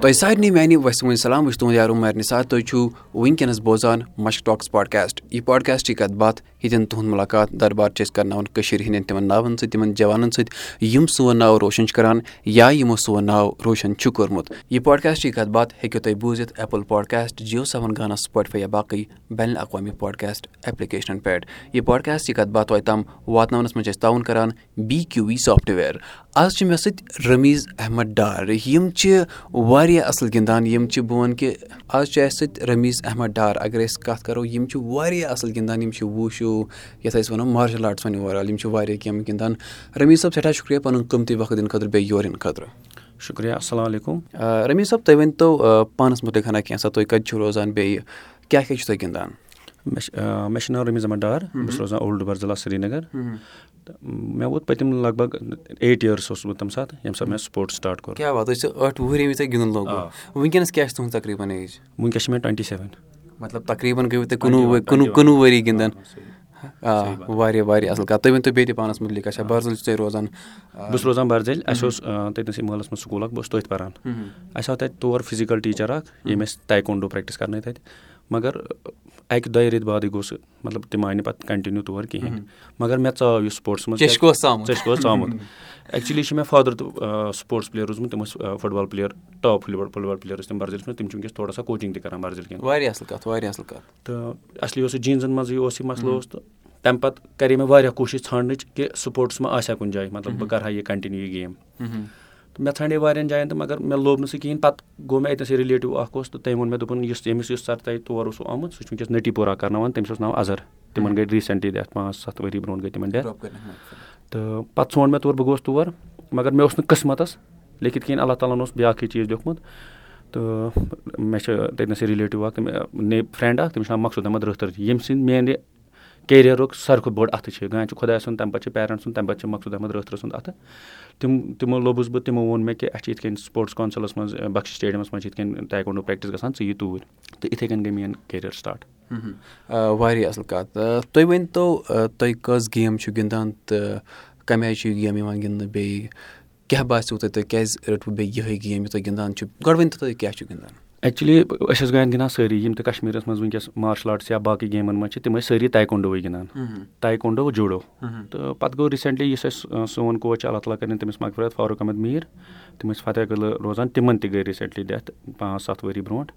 تۄہہِ سارنٕے میانہِ وسمٕنۍ سلام بہٕ چھُس تُہُنٛد یارو مہرنہِ ساتھ تُہۍ چھِو وٕنکیٚنس بوزان مشک ٹاکس پاڈکاسٹ یہِ پاڈکاسٹٕچ کتھ باتھ ییٚتٮ۪ن تُہُنٛد مُلاقات دربار چھِ أسۍ کرناوان کٔشیٖر ہِنٛدٮ۪ن تِمن ناوَن سۭتۍ تِمن جوانن سۭتۍ یِم سون ناو روشن چھِ کران یا یِمو سون ناو روشن چھُ کوٚرمُت۔ یہِ پاڈکاسٹٕچ کتھ باتھ ہیٚکِو تُہۍ بوٗزِتھ ایپٕل پاڈکاسٹ جیو سیون گانا سُپاٹفاے یا باقٕے بین الاقوامی پاڈکاسٹ ایپلِکیشنن پٮ۪ٹھ۔ یہِ پاڈکاسٹٕچ کتھ باتھ توتہِ تام واتناونس منٛز چھِ أسۍ تعاوُن کران بی کیوٗ وی سافٹویر آز چھِ مےٚ سۭتۍ رمیٖز احمد ڈار۔ یِم چھِ واریاہ اَصٕل گِنٛدان یِم چھِ بہٕ وَنہٕ کہِ آز چھُ اَسہِ سۭتۍ رمیٖز احمد ڈار۔ اگر أسۍ کَتھ کَرو یِم چھِ واریاہ اَصٕل گِنٛدان یِم چھِ یَتھ أسۍ وَنو مارشَل آرٹٕس وَنو اوٚوَرآل یِم چھِ واریاہ کینٛہہ گِنٛدان رمیٖز صٲب سٮ۪ٹھاہ شُکریہ پَنُن قۭمتی وقت دِنہٕ خٲطرٕ بیٚیہِ یور یِنہٕ خٲطرٕ۔ شُکریہ السلام علیکُم۔ رمیٖز صٲب تُہۍ ؤنۍتو پانَس مُتعلِق ہنا کینٛژھا تُہۍ کَتہِ چھُو روزان بیٚیہِ کیٛاہ کیٛاہ چھُو تُہۍ گِنٛدان؟ مےٚ چھِ مےٚ چھُ ناو رمیٖز احمد ڈار بہٕ چھُس روزان اولڈٕ بَرزِلا سرینگر۔ تہٕ مےٚ ووت پٔتِم لگ بگ ایٹ یِیٲرٕس اوسُس بہٕ تَمہِ ساتہٕ ییٚمہِ ساتہٕ مےٚ سپوٹٕس سٹاٹ کوٚر۔ کیٛاہ وات تُہۍ چھِ ٲٹھ وُہُر ییٚمہِ وِزِ تۄہہِ گِنٛدُن لوگوُ وٕنکیٚنَس کیٛاہ چھِ تُہُنٛد تقریٖباً ایج وٕنکیٚس چھِ مےٚ ٹُوَنٹی سیٚوَن مطلب تقریٖباً گٔیوٕ تۄہہِ کُنوُہ کُنوُہ کُنوُہ ؤری گِنٛدان آ واریاہ واریاہ اَصٕل کَتھ تُہۍ ؤنۍتو بیٚیہِ تہِ پانَس مُتعلِق اچھا بَرزُل چھُو تُہۍ روزان بہٕ چھُس روزان بَرزٔلۍ اَسہِ اوس تٔتنَسٕے محلَس منٛز سکوٗل اَکھ بہٕ اوسُس تٔتھۍ پَران اَسہِ آو تَتہِ تور فِزِکَل ٹیٖچَر اَکھ ییٚمۍ اَسہِ ٹایکونڈو پرٛٮ۪کٹِس کَرنٲے تَتہِ مگر اَکہِ دۄیہِ ریٚتۍ بادٕے گوٚو سُہ مطلب تِم آے نہٕ پَتہٕ کَنٹِنیوٗ تور کِہیٖنۍ۔ مگر مےٚ ژاو یہِ سپوٹسَس منٛز ژامُت۔ ایٚکچُؤلی چھِ مےٚ فادَر تہِ سپوٹٕس پٕلیر روٗزمُت تِم ٲسۍ football player top football player ٲسۍ تِم بَرزٔلِس منٛز تِم چھِ وٕنکیٚس تھوڑا سا کوچِنٛگ تہِ کَران بَرزٔلۍ کٮ۪ن واریاہ اَصٕل کَتھ واریاہ اَصٕل کَتھ۔ تہٕ اَصلی اوس یہِ جیٖنزَن منٛزٕے اوس یہِ مَسلہٕ اوس تہٕ تَمہِ پَتہٕ کَرے مےٚ واریاہ کوٗشِش ژھانٛڈنٕچ کہِ سپوٹٕس ما آسہِ ہا کُنہِ جایہِ مطلب بہٕ کَرٕ ہا یہِ کَنٹِنیوٗ یہِ گیم تہٕ مےٚ ژھانٛڈے واریاہَن جایَن تہٕ مگر مےٚ لوٚب نہٕ سُہ کِہیٖنۍ پَتہٕ گوٚو مےٚ اَتؠسٕے رِلیٹِو اَکھ اوس تہٕ تٔمۍ ووٚن مےٚ دوٚپُن یُس ییٚمِس یُس سَر تۄہہِ تور اوسوُ آمُت سُہ چھُ وٕنکیٚس نٔٹی پورہ کَرناوان تٔمِس اوس ناو اَظہر تِمَن گٔے ریٖسٮ۪نٛٹلی ڈیتھ پانٛژھ سَتھ ؤری برونٛٹھ گٔے تِمَن ڈیتھ تہٕ پَتہٕ ژھونٛڈ مےٚ تور بہٕ گوس تور مگر مےٚ اوس نہٕ قٕسمَتَس لیکِتھ کِہیٖنۍ اللہ تعالیٰ ہَن اوس بیٛاکھٕے چیٖز لیوٗکھمُت تہٕ مےٚ چھِ تٔتنَسٕے رِلیٹِو اَکھ نے فرٛٮ۪نٛڈ اَکھ تٔمِس چھُ ناو مقصوٗد احمد رٲتھٕر ییٚمہِ سٕنٛدۍ میٛانہِ کیریَرُک ساروی کھۄتہٕ بوٚڑ اَتھٕ چھِ گانٛچہِ خۄداے سُنٛد تَمہِ پَتہٕ چھِ پیرَنٛٹ سُنٛد تَمہِ پَتہٕ چھِ مقصوٗد احمد رٲتھرٕ سُنٛد اَتھٕ۔ تِم تِمو لوٚبُس بہٕ تِمو ووٚن مےٚ کہِ اَسہِ چھِ یِتھ کٔنۍ سپوٹٕس کونسَلَس منٛز بخش سٹیڈیَمَس منٛز چھِ یِتھ کٔنۍ ٹایکونڈو پرٛٮ۪کٹِس گژھان ژٕ یہِ توٗرۍ۔ تہٕ یِتھَے کٔنۍ گٔے میٛٲنۍ کیریَر سٹاٹ۔ واریاہ اَصٕل کَتھ۔ تُہۍ ؤنۍتو تُہۍ کٔژ گیم چھِو گِنٛدان تہٕ کَمہِ آیہِ چھِ یہِ گیم یِوان گِنٛدنہٕ بیٚیہِ؟ کیٛاہ باسیٚو تۄہہِ تُہۍ کیٛازِ رٔٹوٕ بیٚیہِ یِہوٚے گیم یہِ تُہۍ گِنٛدان چھُو؟ گۄڈٕ ؤنۍتو تُہۍ کیٛاہ چھُو گِنٛدان ایٚکچُؤلی أسۍ ٲسۍ گٔیَن گِنٛدان سٲری یِم تہِ کَشمیٖرَس منٛز وٕنکیٚس مارشَل آرٹٕس یا باقٕے گیمَن منٛز چھِ تِم ٲسۍ سٲری تایکونڈوٕے گِنٛدان. تایکونڈو جوٗڈو تہٕ پَتہٕ گوٚو ریٖسٮ۪نٛٹلی یُس اَسہِ سون کوچ چھِ اللہ تعالیٰ کٔرِنۍ تٔمِس مغفرت فاروق احمد میٖر. تِم ٲسۍ فتح قلعہٕ روزان تِمَن تہِ گٔے ریٖسٮ۪نٛٹلی ڈیتھ پانٛژھ سَتھ ؤری برونٛٹھ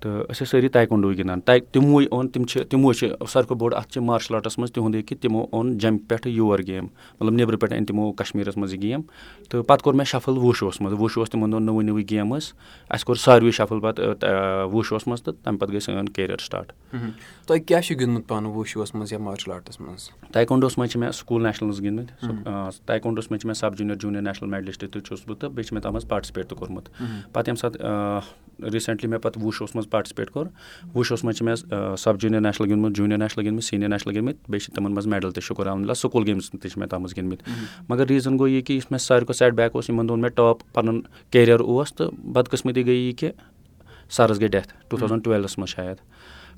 تہٕ أسۍ ٲسۍ سٲری تایکونڈوٕے گِنٛدان تاے تِموٕے اوٚن تِم چھِ تِمو چھِ ساروی کھۄتہٕ بوٚڑ اَتھ چھِ مارشَل آرٹَس منٛز تِہُنٛدُے کہِ تِمو اوٚن جَمہِ پٮ۪ٹھٕ یور گیم۔ مطلب نیٚبرٕ پٮ۪ٹھ أنۍ تِمو کَشمیٖرَس منٛز یہِ گیم۔ تہٕ پَتہٕ کوٚر مےٚ شَفٕل وُشوٗوَس منٛز۔ وُشوٗ اوس تِمَن دۄہَن نٔوٕے نٔوٕے گیم ٲس اَسہِ کوٚر ساروٕے شَفٕل پَتہٕ وُشوٗوَس منٛز تہٕ تَمہِ پَتہٕ گٔے سٲنۍ کیریَر سٹاٹ تۄہہِ کیٛاہ چھُ گِنٛدمُت پانہٕ وُشوٗوَس منٛز یا مارشَل آرٹَس منٛز؟ ٹایکونڈوَس منٛز چھِ مےٚ سکوٗل نیشنَلٕز گِنٛدمٕتۍ۔ ٹایکونڈوَس منٛز چھِ مےٚ sub junior junior national medalist تہِ چھُس بہٕ تہٕ بیٚیہِ چھِ مےٚ تَتھ منٛز پاٹسِپیٹ تہِ کوٚرمُت۔ پَتہٕ ییٚمہِ ساتہٕ ریٖسٮ۪نٛٹلی مےٚ پَتہٕ وُشوٗوَس منٛز پاٹسِپیٹ کوٚر وُشوٗوَس منٛز چھِ مےٚ سَب جوٗنیَر نیشنَل گِنٛدمُت جوٗنیَر نیشنَل گِنٛدمٕتۍ سیٖنیَر نیشنَل گِنٛدمٕتۍ بیٚیہِ چھِ تِمَن منٛز میڈَل تہِ شُکُر الحمدُاللہ سکوٗل گیمٕز تہِ چھِ مےٚ تَتھ منٛز گِنٛدمٕتۍ۔ مگر ریٖزَن گوٚو یہِ کہِ یُس مےٚ ساروی کھۄتہٕ سیٹ بیک اوس یِمَن دۄہَن مےٚ ٹاپ پَنُن کیریَر اوس تہٕ بدقٕسمٔتی گٔے یہِ کہِ سَرَس گٔے ڈیتھ ٹوٗ تھَوزَنٛڈ ٹُوٮ۪لَس منٛز شاید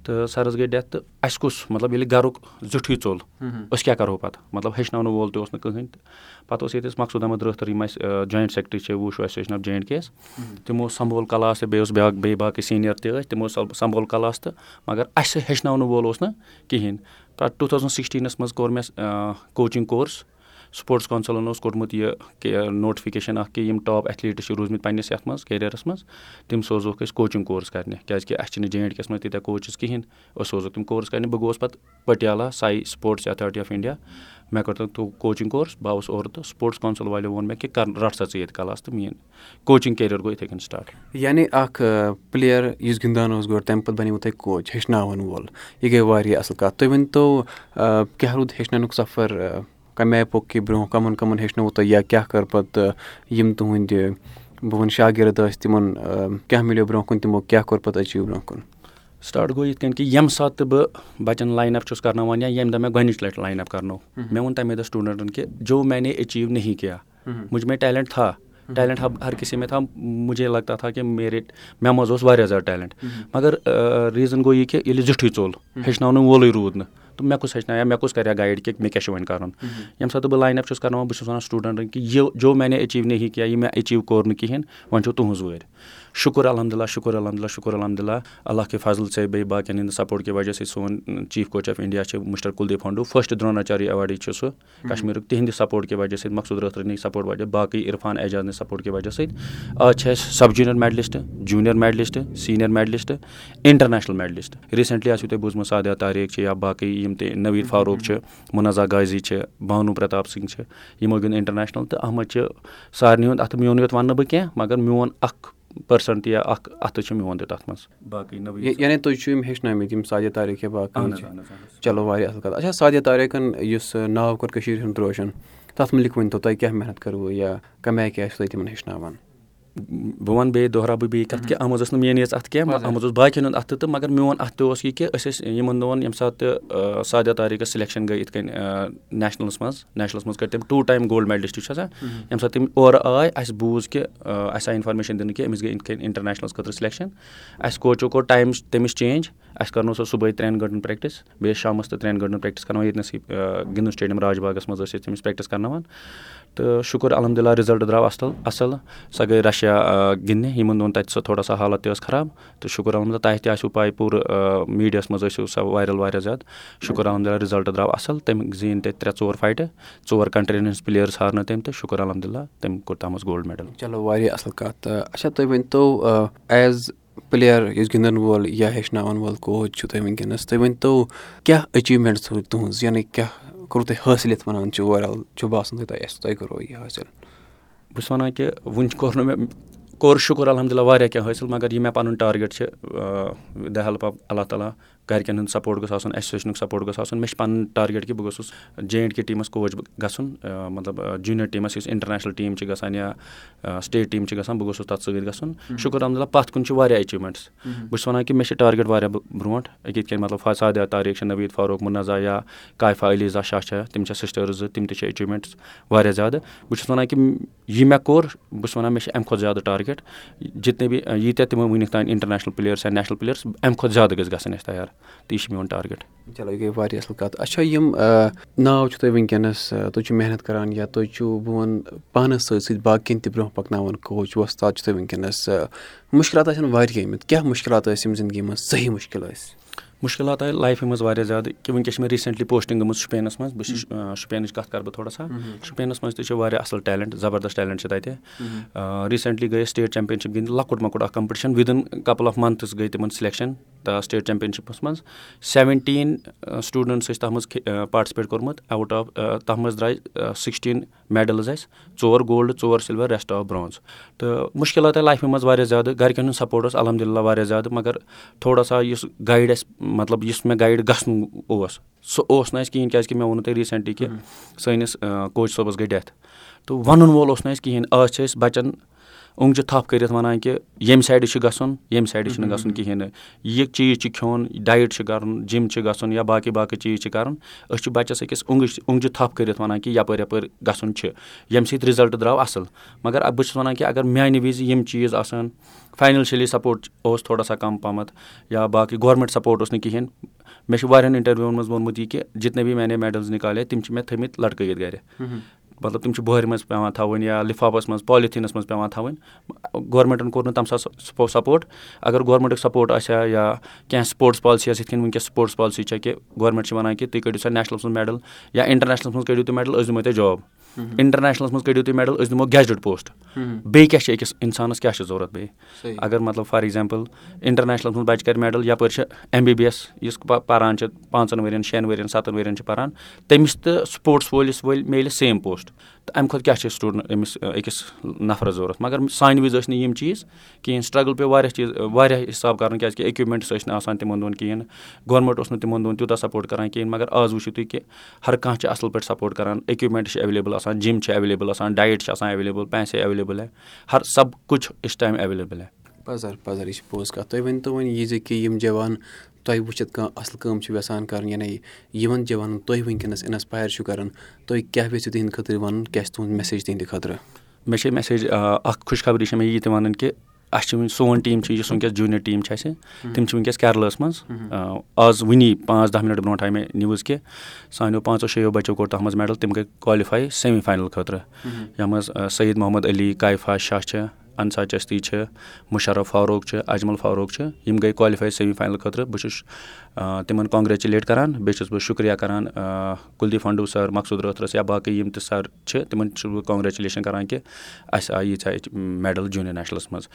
تہٕ سَرَس گٔے ڈیتھ تہٕ اَسہِ کُس مطلب ییٚلہِ گَرُک زِٹھُے ژوٚل أسۍ کیٛاہ کَرہو پَتہٕ؟ مطلب ہیٚچھناونہٕ وول تہِ اوس نہٕ کٕہٕنۍ تہٕ پَتہٕ اوس ییٚتہِ اَسہِ مقصوٗد احمد رٲتھٕر یِم اَسہِ جویِنٛٹ سیٚکرٹری چھِ Wushu association of J and K یَس تِمو سَمبول کَلاس تہٕ بیٚیہِ اوس بیٛاکھ بیٚیہِ باقٕے سیٖنیَر تہِ ٲسۍ تِمو سَمبول کَلاس تہٕ مگر اَسہِ ہیٚچھناونہٕ وول اوس نہٕ کِہیٖنۍ۔ پَتہٕ ٹوٗ تھَوزَنٛڈ سِکِسٹیٖنَس منٛز کوٚر مےٚ کوچِنٛگ کورس سپوٹٕس کونسَلَن اوس کوٚرمُت یہِ نوٹِفِکیشَن اَکھ کہِ یِم ٹاپ ایتھلیٖٹٕس چھِ روٗدمٕتۍ پنٛنِس یَتھ منٛز کیریَرَس منٛز تِم سوزوکھ أسۍ کوچِنٛگ کورس کَرنہِ کیٛازِکہِ اَسہِ چھِنہٕ جے اینٛڈ کے یَس منٛز تیٖتیٛاہ کوچِز کِہیٖنۍ أسۍ سوزوکھ تِم کورس کَرنہِ۔ بہٕ گوس پَتہٕ پٔٹیالا ساے سپوٹٕس ایتھارٹی آف اِنڈیا مےٚ کٔر تَتھ کوچِنٛگ کورس۔ بہٕ آوُس اورٕ تہٕ سپوٹٕس کونسَل والیو ووٚن مےٚ کہِ رَٹ سا ژٕ ییٚتہِ کَلاس تہٕ میٛٲنۍ کوچِنٛگ کیریَر گوٚو یِتھَے کٔنۍ سٹاٹ یعنی اکھ پٕلیر یُس گِنٛدان اوس گۄڈٕ تَمہِ پَتہٕ بَنیوٕ تۄہہِ کوچ ہیٚچھناوَن وول۔ یہِ گٔے واریاہ اَصٕل کَتھ۔ تُہۍ ؤنۍتو کیٛاہ روٗد ہیٚچھناونُک سفر کَمہِ آیہِ پوٚک کہِ برونٛہہ کَمَن کَمَن ہیٚچھنووُ تۄہہِ یا کیٛاہ کٔر پَتہٕ یِم تُہٕنٛدۍ بہٕ وَنہٕ شاگِرد ٲسۍ تِمَن کیٛاہ مِلیو برونٛہہ کُن تِمو کیٛاہ کوٚر پَتہٕ أچیٖو برونٛہہ کُن؟ سٹاٹ گوٚو یِتھ کٔنۍ کہِ ییٚمہِ ساتہٕ تہِ بہٕ بَچَن لاین اَپ چھُس کَرناوان یا ییٚمہِ دۄہ مےٚ گۄڈنِچ لَٹہِ لاین اَپ کَرنو مےٚ ووٚن تَمے دۄہ سٹوٗڈَنٛٹَن کہِ جو مینے ایچیٖو نہیں کیٛاہ مُجھ مےٚ ٹیلٮ۪نٛٹ تھا ٹیلٮ۪نٛٹ ہر کِسی مےٚ تھا مُجھے لگتا تھا کہِ میرے مےٚ منٛز اوس واریاہ زیادٕ ٹیلٮ۪نٛٹ مگر ریٖزَن گوٚو یہِ کہِ ییٚلہِ زِٹھُے ژوٚل ہیٚچھناونہٕ وولُے روٗد نہٕ تہٕ مےٚ کُس ہیٚچھنایا مےٚ کُس کَرِ گایِڈ کہِ مےٚ کیاہ چھُ وۄنۍ کَرُن؟ ییٚمہِ ساتہٕ بہٕ لاین اَپ چھُس کَرناوان بہٕ چھُس وَنان سٹوٗڈنٛٹَن کہِ یہِ جو مےٚ نے ایٚچیٖو نہیں کینٛہہ یہِ مےٚ ایٚچیٖو کوٚر نہٕ کِہیٖنۍ وۄنۍ چھو تُہٕنٛز وٲرۍ۔ شُکُر الحمدُاللہ شُکُر الحمدُاللہ شُکُر الحمدُاللہ۔ اللہ کے فضل سے بیٚیہِ باقٕیَن ہِنٛدِ سپوٹ کہِ وجہ سۭتۍ سون چیٖف کوچ آف اِنڈیا چھِ mister Kuldeep Fundoo first Dronacharya awardee چھُ سُہ کشمیٖرُک تِہِنٛدِ سپوٹ کہِ وجہ سۭتۍ مقصوٗد رٲترٕنی سپوٹ وجہ باقٕے عرفان اعجازنہِ سپوٹ کہِ وجہ سۭتۍ۔ آز چھِ اَسہِ sub junior medalist junior medalist senior medalist international medalist recently آسوٕ تۄہہِ بوٗزمُت سادیا تاریک چھِ یا باقٕے یِم تہِ نویٖد فاروق چھِ مُنزا غازی چھِ بانوٗ پرتاپ سِنگھ چھِ یِمو گِنٛد اِنٹرنیشنل تہٕ اَتھ منٛز چھِ سارنٕے ہُنٛد اَتھٕ میون یوت وَنہٕ نہٕ بہٕ کینٛہہ مگر میون اکھ پٔرسَنٹ یا اکھ اَتھٕ چھُ میون تہِ تَتھ منٛز۔ باقٕے یعنی تُہۍ چھِو یِم ہیٚچھنٲمٕتۍ یِم سادیا تاریک یا باقٕے چلو واریاہ اَصٕل کَتھ۔ اچھا سادیا تاریکَن یُس ناو کوٚر کٔشیٖرِ ہُنٛد روشَن تَتھ مُتعلِق ؤنۍتو تۄہہِ کیٛاہ محنت کٔروٕ یا کَمہِ آیہِ کیٛاہ ٲسِو تُہۍ تِمَن ہیٚچھناوان بہٕ وَنہٕ بیٚیہِ دۄہراو بہٕ بیٚیہِ کَتھ کہِ اَتھ منٛز ٲس نہٕ میٛٲنۍ یٲژ اَتھٕ کینٛہہ اَتھ منٛز اوس باقٕیَن ہُنٛد اَتھٕ تہٕ مگر میون اَتھٕ تہِ اوس یہِ کہِ أسۍ ٲسۍ یِمَن دۄہَن ییٚمہِ ساتہٕ تہِ سادیا تاریکَس سِلٮ۪کشَن گٔے یِتھ کٔنۍ نیشنَلَس منٛز نیشنَلَس منٛز کٔرۍ تٔمۍ ٹوٗ ٹایم گولڈ میڈلِسٹ چھُ آسان۔ ییٚمہِ ساتہٕ تِم اورٕ آے اَسہِ بوٗز کہِ اَسہِ آے اِنفارمیشَن دِنہٕ کہِ أمِس گٔے یِتھ کٔنۍ اِنٹَرنیشنَلَس خٲطرٕ سِلٮ۪کشَن اَسہِ کوچو کوٚر ٹایم تٔمِس چینٛج اَسہِ کَرنو سۄ صُبحٲے ترٛٮ۪ن گٲنٛٹَن پرٛٮ۪کٹِس بیٚیہِ ٲسۍ شامَس تہٕ ترٛٮ۪ن گٲنٛٹَن پرٛٮ۪کٹِس کَرناوان ییٚتنَسٕے گِنٛدُن سٹیڈیَم راج باغَس منٛز ٲسۍ أسۍ تٔمِس پرٛٮ۪کٹِس کَرناوان تہٕ شُکُر الحمدُاللہ رِزَلٹ درٛاو اَصٕل اَصٕل سۄ گٔے رَشیا گِنٛدنہِ یِمَن دۄہَن تَتہِ سۄ تھوڑا سا حالت تہِ ٲس خراب تہٕ شُکُر الحمدُاللہ تۄہہِ تہِ آسِوٕ پَے پوٗرٕ میٖڈیاہَس منٛز ٲسِو سۄ وایرَل واریاہ زیادٕ شُکُر الحمدُاللہ رِزَلٹ درٛاو اَصٕل تٔمۍ زیٖنۍ تَتہِ ترٛےٚ ژور فایٹہٕ ژور کَنٹرٛیٖیَن ہٕنٛز پٕلیٲرٕس ہارنہٕ تٔمۍ تہٕ شُکُر الحمدُاللہ تٔمۍ کوٚر تَتھ منٛز گولڈ میڈَل چلو واریاہ اَصٕل کَتھ اچھا تُہۍ ؤنۍتو ایز پٕلیر یُس گِنٛدَن وول یا ہیٚچھناوَن وول کوچ چھُو تُہۍ وٕنکیٚنَس تُہۍ ؤنۍتو کیٛاہ أچیٖومٮ۪نٛٹ چھُو تُہٕنٛز یعنی کیٛاہ کوٚروٕ تۄہہِ حٲصِل یَتھ وَنان چھِ اوٚوَرآل چھُ باسان تۄہہِ اَسہِ تۄہہِ کوٚروٕ یہِ حٲصِل بہٕ چھُس وَنان کہِ وٕنہِ کوٚر نہٕ مےٚ کوٚر شُکُر الحمدُاللہ واریاہ کینٛہہ حٲصِل مگر یہِ مےٚ پَنُن ٹارگیٹ چھِ دَ ہٮ۪لٕپ آف اللہ تعالیٰ گَرِکٮ۪ن ہُنٛد سپوٹ گوٚژھ آسُن ایسوسیشنُک سپوٹ گوٚژھ آسُن۔ مےٚ چھِ پَنُن ٹارگیٹ کہِ بہٕ گوٚژھُس جے اینٛڈ کے ٹیٖمَس کوچ گژھُن مطلب جوٗنیر ٹیٖمَس یُس اِنٹَرنیشنَل ٹیٖم چھِ گژھان یا سٹیٹ ٹیٖم چھِ گژھان بہٕ گوٚژھُس تَتھ سۭتۍ گژھُن۔ شُکُر الحمدُاللہ پَتھ کُن چھِ واریاہ ایٚچیٖومٮ۪نٛٹٕس بہٕ چھُس وَنان کہِ مےٚ چھِ ٹارگیٹ واریاہ برونٛٹھ۔ أکہِ یِتھ کٔنۍ مطلب فاسادیا تاریک چھِ نویٖد فاروق مُنزا یا کایفا علیٖزا شاہ چھےٚ تِم چھےٚ سِسٹٲرٕز زٕ تِم تہِ چھِ ایٚچیٖومٮ۪نٛٹٕس واریاہ زیادٕ۔ بہٕ چھُس وَنان کہِ یہِ مےٚ کوٚر بہٕ چھُس وَنان مےٚ چھِ اَمہِ کھۄتہٕ زیادٕ ٹارگیٹ۔ جِتنے بہِ ییٖتیٛاہ تِمو وٕنیُک تانۍ اِنٹَرنیشنَل پٕلیٲرٕس یا نیشنَل پٕلیٲرٕس اَمہِ کھۄتہٕ زیادٕ گژھِ گژھٕنۍ اَسہِ تیار تہٕ چھِ میون ٹارگیٹ۔ چلو یہِ گٔے واریاہ اَصٕل کَتھ۔ اچھا یِم ناو چھُو تۄہہِ وٕنکیٚنَس تُہۍ چھِو محنت کَران یا تُہۍ چھُو بہٕ وَنہٕ پانَس سۭتۍ سۭتۍ باقٕیَن تہِ برونٛہہ پَکناوان کوچ وۄستاد چھُو تۄہہِ وٕنکیٚنَس مُشکِلات آسن واریاہ آمٕتۍ کیٛاہ مُشکِلات ٲسۍ یِم زندگی منٛز؟ صحیح مُشکِل ٲسۍ مُشکِلات آے لایفہِ منٛز واریاہ زیادٕ کہِ وٕنکیٚس چھِ مےٚ ریٖسٮ۪نٛٹلی پوسٹِنٛگ گٔمٕژ شُپینَس منٛز. بہٕ چھُس شُپینٕچ کَتھ کَرٕ بہٕ تھوڑا سا. شُپینَس منٛز تہِ چھِ واریاہ اَصٕل ٹیلٮ۪نٛٹ زَبردست ٹیلٮ۪نٛٹ چھِ تَتہِ. ریٖسٮ۪نٛٹلی گٔے سٹیٹ چَمپِیَنشِپ گِنٛدِ لۄکُٹ مۄکُٹ اَکھ competition within couple of months گٔے تِمَن سِلٮ۪کشَن سٹیٹ چَمپِیَنشِپَس منٛز. سٮ۪وَنٹیٖن سٹوٗڈَنٛٹٕس ٲسۍ تَتھ منٛز پاٹسِپیٹ کوٚرمُت. اَوُٹ آف تَتھ منٛز درٛاے سِکِسٹیٖن میڈَلٕز اَسہِ ژور گولڈ ژور سِلوَر رٮ۪سٹ آف برٛونٛز تہٕ مُشکِلات آے لایفہِ منٛز واریاہ زیادٕ. گَرِکٮ۪ن ہُنٛد سَپوٹ اوس الحمدُاللہ واریاہ زیادٕ. مگر تھوڑا سا یُس گایِڈ اَسہِ مطلب یُس مےٚ گایِڈ گژھُن اوس سُہ اوس نہٕ اَسہِ کِہیٖنۍ کیٛازِکہِ مےٚ ووٚنوُ تۄہہِ ریٖسٮ۪نٛٹلی کہِ سٲنِس کوچ صٲبَس گٔے ڈٮ۪تھ تہٕ وَنُن وول اوس نہٕ اَسہِ کِہیٖنۍ آز چھِ أسۍ بَچَن اوٚنٛگجہِ تھپھ کٔرِتھ وَنان کہِ ییٚمہِ سایڈٕ چھُ گژھُن ییٚمہِ سایڈٕ چھُنہٕ گژھُن کِہیٖنۍ نہٕ۔ یہِ چیٖز چھُ کھیوٚن ڈایِٹ چھُ کَرُن جِم چھُ گژھُن یا باقٕے باقٕے چیٖز چھِ کَرُن أسۍ چھِ بَچَس أکِس اوٚنٛگٕج اوٚنٛگجہِ تھپھ کٔرِتھ وَنان کہِ یَپٲرۍ یَپٲرۍ گژھُن چھِ۔ ییٚمہِ سۭتۍ رِزَلٹ درٛاو اَصٕل۔ مگر بہٕ چھُس وَنان کہِ اگر میٛانہِ وِزِ یِم چیٖز آسان فاینانشٔلی سَپوٹ اوس تھوڑا سا کَم پَہمَتھ یا باقٕے گورمٮ۪نٛٹ سَپوٹ اوس نہٕ کِہیٖنۍ مےٚ چھُ واریاہَن اِنٹَروِوَن منٛز ووٚنمُت یہِ کہِ جِتنے بی میانے میڈَلٕز نِکالے تِم چھِ مےٚ تھٲمٕتۍ لَٹکٲیِتھ گَرِ مطلب تِم چھِ بۄہرِ منٛز پٮ۪وان تھاوٕنۍ یا لِفافَس منٛز پالِتھیٖنَس منٛز پٮ۪وان تھاوٕنۍ۔ گورمٮ۪نٛٹَن کوٚر نہٕ تَمہِ ساتہٕ سَپوٹ۔ اگر گورمٮ۪نٛٹُک سَپوٹ آسہِ ہا یا کینٛہہ سپوٹٕس پالسی آسہِ یِتھ کٔنۍ وٕنکٮ۪س سپوٹٕس پالسی چھےٚ کہِ گورمٮ۪نٛٹ چھِ وَنان کہِ تُہۍ کٔڑِو سا نیشنَلَس منٛز میڈَل یا اِنٹَرنیشنَلَس منٛز کٔڑِو تُہۍ میڈَل أسۍ دِمو تۄہہِ جاب اِنٹَرنیشنَلَس منٛز کٔڑِو تُہۍ میڈَل أسۍ دِمو گیجٹ پوسٹ بیٚیہِ کیاہ چھِ أکِس اِنسانَس کیاہ چھِ ضوٚرَتھ بیٚیہِ؟ اگر مطلب فار ایٚگزامپٕل اِنٹَرنیشنَلَس منٛز بَچہِ کَرِ میڈَل یَپٲرۍ چھِ ایم بی بی ایس یُس پَران چھِ پانٛژَن ؤرۍ یَن شٮ۪ن ؤرۍ یَن سَتَن ؤرۍ یَن چھِ پَران تٔمِس تہٕ سپوٹٕس وٲلِس وٲلۍ میلہِ سیم پوسٹ تہٕ اَمہِ کھۄتہٕ کیاہ چھِ سٹوٗڈنٛٹ أمِس أکِس نَفرَس ضوٚرَتھ؟ مگر سانہِ وِزِ ٲسۍ نہٕ یِم چیٖز کِہیٖنۍ سٹرٛگٕل پیٚو واریاہ چیٖز واریاہ حِساب کَرُن کیٛازِکہِ اِکوِپمٮ۪نٛٹٕس ٲسۍ نہٕ آسان تِمَن دۄہَن کِہیٖنۍ گورمٮ۪نٛٹ اوس نہٕ تِمَن دۄہَن تیوٗتاہ سَپوٹ کَران کِہیٖنۍ مگر آز وٕچھِو تُہۍ کہِ ہر کانٛہہ چھِ اَصٕل پٲٹھۍ سَپوٹ کَران اِکوِپمٮ۪نٛٹ چھِ ایویلیبٕل آسان جِم چھِ ایویلیبٕل آسان ڈایٹ چھِ آسان ایویلیبٕل پیسے ایویلیبٕل ہر سب کُچھ اِس ٹایم ایویلیبٕل پَزَر پَزَر یہِ چھِ پوٚز کَتھ تُہۍ ؤنۍتو وۄنۍ یہِ زِ کہِ یِم جوان تۄہہِ وٕچھِتھ کانٛہہ اَصٕل کٲم چھِ یَژھان کَرٕنۍ یعنی یِمَن جوانَن تُہۍ وٕنکیٚنَس اِنَسپایر چھُو کَران تُہۍ کیٛاہ یژھِو تِہِنٛدِ خٲطرٕ وَنُن کیٛاہ چھِ تُہُنٛد میسیج تِہِنٛدِ خٲطرٕ؟ مےٚ چھِ میسیج اَکھ خۄش خبری چھےٚ مےٚ یہِ تہِ وَنٕنۍ کہِ اَسہِ چھِ وٕنۍ سون ٹیٖم چھِ یُس وٕنکیٚس جوٗنیَر ٹیٖم چھِ اَسہِ تِم چھِ وٕنکیٚس کیرلاہَس منٛز. آز وٕنی پانٛژھ دہ مِنٹ برونٛٹھ آے مےٚ نِوٕز کہِ سانیو پانٛژو شیٚیو بَچو کوٚر تَتھ منٛز میڈَل تِم گٔے کالِفاے سیمی فاینَل خٲطرٕ یَتھ منٛز سعید محمد علی کایفا شاہ چھِ اَنسا چٔستی چھِ مُشرف فاروق چھِ اجمل فاروق چھِ یِم گٔے کالِفاے سیمی فاینَل خٲطرٕ بہٕ چھُس تِمَن کانگریچُلیٹ کَران بیٚیہِ چھُس بہٕ شُکریہ کَران کُلدیپ فنڈوٗ سَر مقصوٗد رٲتھرَس یا باقٕے یِم تہِ سَر چھِ تِمَن چھُس بہٕ کانگریچُلیشَن کَران کہِ اَسہِ آیہِ ییٖژاہ میڈَل جوٗنیَر نیشنَلَس منٛز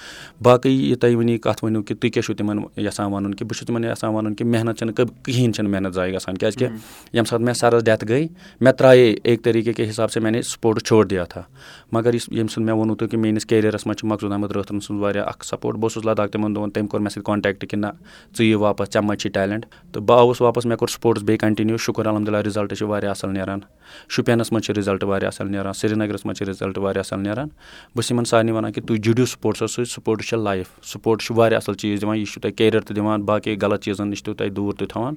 باقٕے یہِ تۄہہِ وٕنی کَتھ ؤنِو کہِ تُہۍ کیٛاہ چھُو تِمَن یَژھان وَنُن کہِ بہٕ چھُس تِمَن یَژھان وَنُن کہِ محنت چھَنہٕ کِہیٖنۍ چھَنہٕ محنت ضایع گژھان کیٛازِکہِ ییٚمہِ ساتہٕ مےٚ سَرَس ڈٮ۪تھ گٔے مےٚ ترٛایے ایک طریٖقے کہِ حِساب سے میانے سپوٹٕس چھوڑ دِیا تھا مگر یُس ییٚمہِ سُنٛد مےٚ ووٚنوُ تۄہہِ کہِ میٲنِس کیریَرَس منٛز چھُ مقصوٗد احمد رٲتھرَن سُنٛد واریاہ اَکھ سپوٹ بہٕ اوسُس لداخ تِمَن دۄہَن تٔمۍ کوٚر مےٚ سۭتۍ کانٹیکٹ کہِ نہ ژٕ یہِ واپَس ژےٚ منٛز چھِ ٹیلٮ۪نٛٹ تہٕ بہٕ آوُس واپَس مےٚ کوٚر سپوٹٕس بیٚیہِ کَنٹِنیوٗ شُکُر الحمدُاللہ رِزَلٹ چھِ واریاہ اَصٕل نیران. شُپیَنَس منٛز چھِ رِزَلٹ واریاہ اَصٕل نیران سرینگرَس منٛز چھِ رِزَلٹ واریاہ اَصٕل نیران. بہٕ چھُس یِمَن سارنٕے وَنان کہِ تُہۍ جُڑِو سپوٹسَس سۭتۍ سپوٹٕس چھِ لایف سپوٹٕس چھُ واریاہ اَصٕل چیٖز دِوان یہِ چھُ تۄہہِ کیریَر تہِ دِوان باقٕے غلط چیٖزَن نِش تہِ تۄہہِ دوٗر تہِ تھاوان.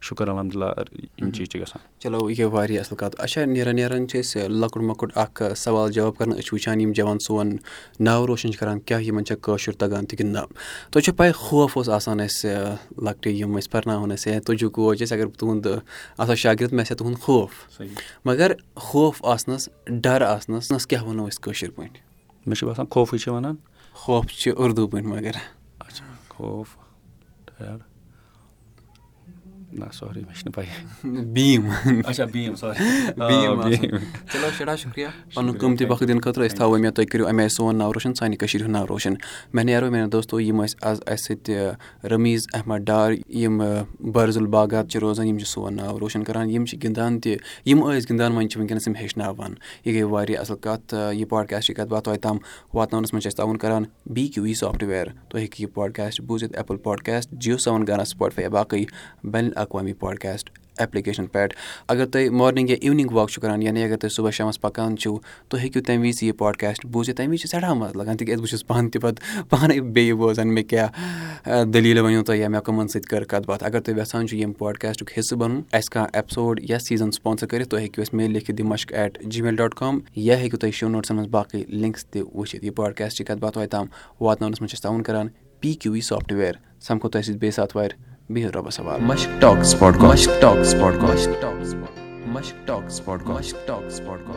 شُکُر الحمدُاللہ یِم چیٖز چھِ گژھان. چلو یہِ گٔے واریاہ اَصٕل کَتھ. اچھا نیران نیران چھِ أسۍ لۄکُٹ مۄکُٹ اَکھ سوال جواب کَران أسۍ چھِ وٕچھان یِم جوان سون چھِ کَران کیٛاہ یِمَن چھےٚ کٲشُر تَگان تہِ کِنہٕ نہ۔ تۄہہِ چھو پَے خوف اوس آسان اَسہِ لۄکٹہِ یِم ٲسۍ پَرناوان اَسہِ ہے تُجوٗ کوچ ٲسۍ اگر بہٕ تُہُنٛد آسان شاگرد مےٚ آسہِ ہا تُہُنٛد خوف۔ مگر خوف آسنَس ڈَر آسنَس کیٛاہ وَنو أسۍ کٲشِر پٲٹھۍ؟ مےٚ چھُ باسان خوفٕے چھِ وَنان۔ خوف چھِ اُردو پٲٹھۍ مگر۔ اچھا خوف نہ سوری مےٚ چھِنہٕ پَیی بیٖم اچھا بیٖم چلو سٮ۪ٹھاہ شُکریہ پَنُن قۭمتی وقت دِنہٕ خٲطرٕ أسۍ تھاوو مےٚ تُہۍ کٔرِو اَمہِ آیہِ سون ناو روشَن سانہِ کٔشیٖرِ ہُنٛد ناو روشَن مےٚ نیرو میانہِ دوستو یِم ٲسۍ آز اَسہِ سۭتۍ رمیٖز احمد ڈار یِم بَرزُل باغات چھِ روزان یِم چھِ سون ناو روشَن کَران یِم چھِ گِنٛدان تہِ یِم ٲسۍ گِنٛدان وۄنۍ چھِ وٕنکٮ۪نَس یِم ہیٚچھناوان یہِ گٔے واریاہ اَصٕل کَتھ یہِ پاڈکاسٹٕچ کَتھ باتھ توتہِ تام واتناونَس منٛز چھِ أسۍ تعاوُن کَران بی کیوٗ وی سافٹوِیَر تُہۍ ہیٚکِو یہِ پاڈکاسٹ بوٗزِتھ ایپٕل پاڈکاسٹ جِیو سیوَن گانا سٕپاٹفاے باقٕے بین الاقوامی پاڈکاسٹ ایپلِکیشَن پٮ۪ٹھ اگر تُہۍ مارنِنٛگ یا اِونِنٛگ واک چھُو کَران یعنی اگر تُہۍ صُبح شامَس پَکان چھُو تُہۍ ہیٚکِو تَمہِ وِزِ یہِ پاڈکاسٹ بوٗزِتھ تَمہِ وِزِ چھِ سٮ۪ٹھاہ مَزٕ لَگان تِکیٛازِ بہٕ چھُس پانہٕ تہِ پَتہٕ پانَے بیٚیہِ بوزان مےٚ کیٛاہ دٔلیٖل ؤنِو تۄہہِ یا مےٚ کٕمَن سۭتۍ کٔر کَتھ باتھ اگر تُہۍ یَژھان چھُو ییٚمہِ پاڈکاسٹُک حِصہٕ بَنُن اَسہِ کانٛہہ ایپسوڈ یا سیٖزَن سپانسَر کٔرِتھ تُہۍ ہیٚکِو اَسہِ میل لیکھِتھ دِ Mashk at gmail dot com یا ہیٚکِو تُہۍ شو نوٹسَن منٛز باقٕے لِنکٕس تہِ وٕچھِتھ یہِ پاڈکاسٹٕچ کَتھ باتھ واتہِ تام واتناونَس منٛز چھِ أسۍ تعاوُن کَران پی کیوٗ وی سافٹوِیَر سَمکھو تۄہہِ سۭتۍ بیٚیہِ ساتہٕ وارِ بِہِو رۄبَس حوالہٕ مشک ٹاک سپاٹ مشک ٹاک سپاٹ مشک ٹاک سپاٹ مشک ٹاک سپاٹ مشک ٹاک سپاٹ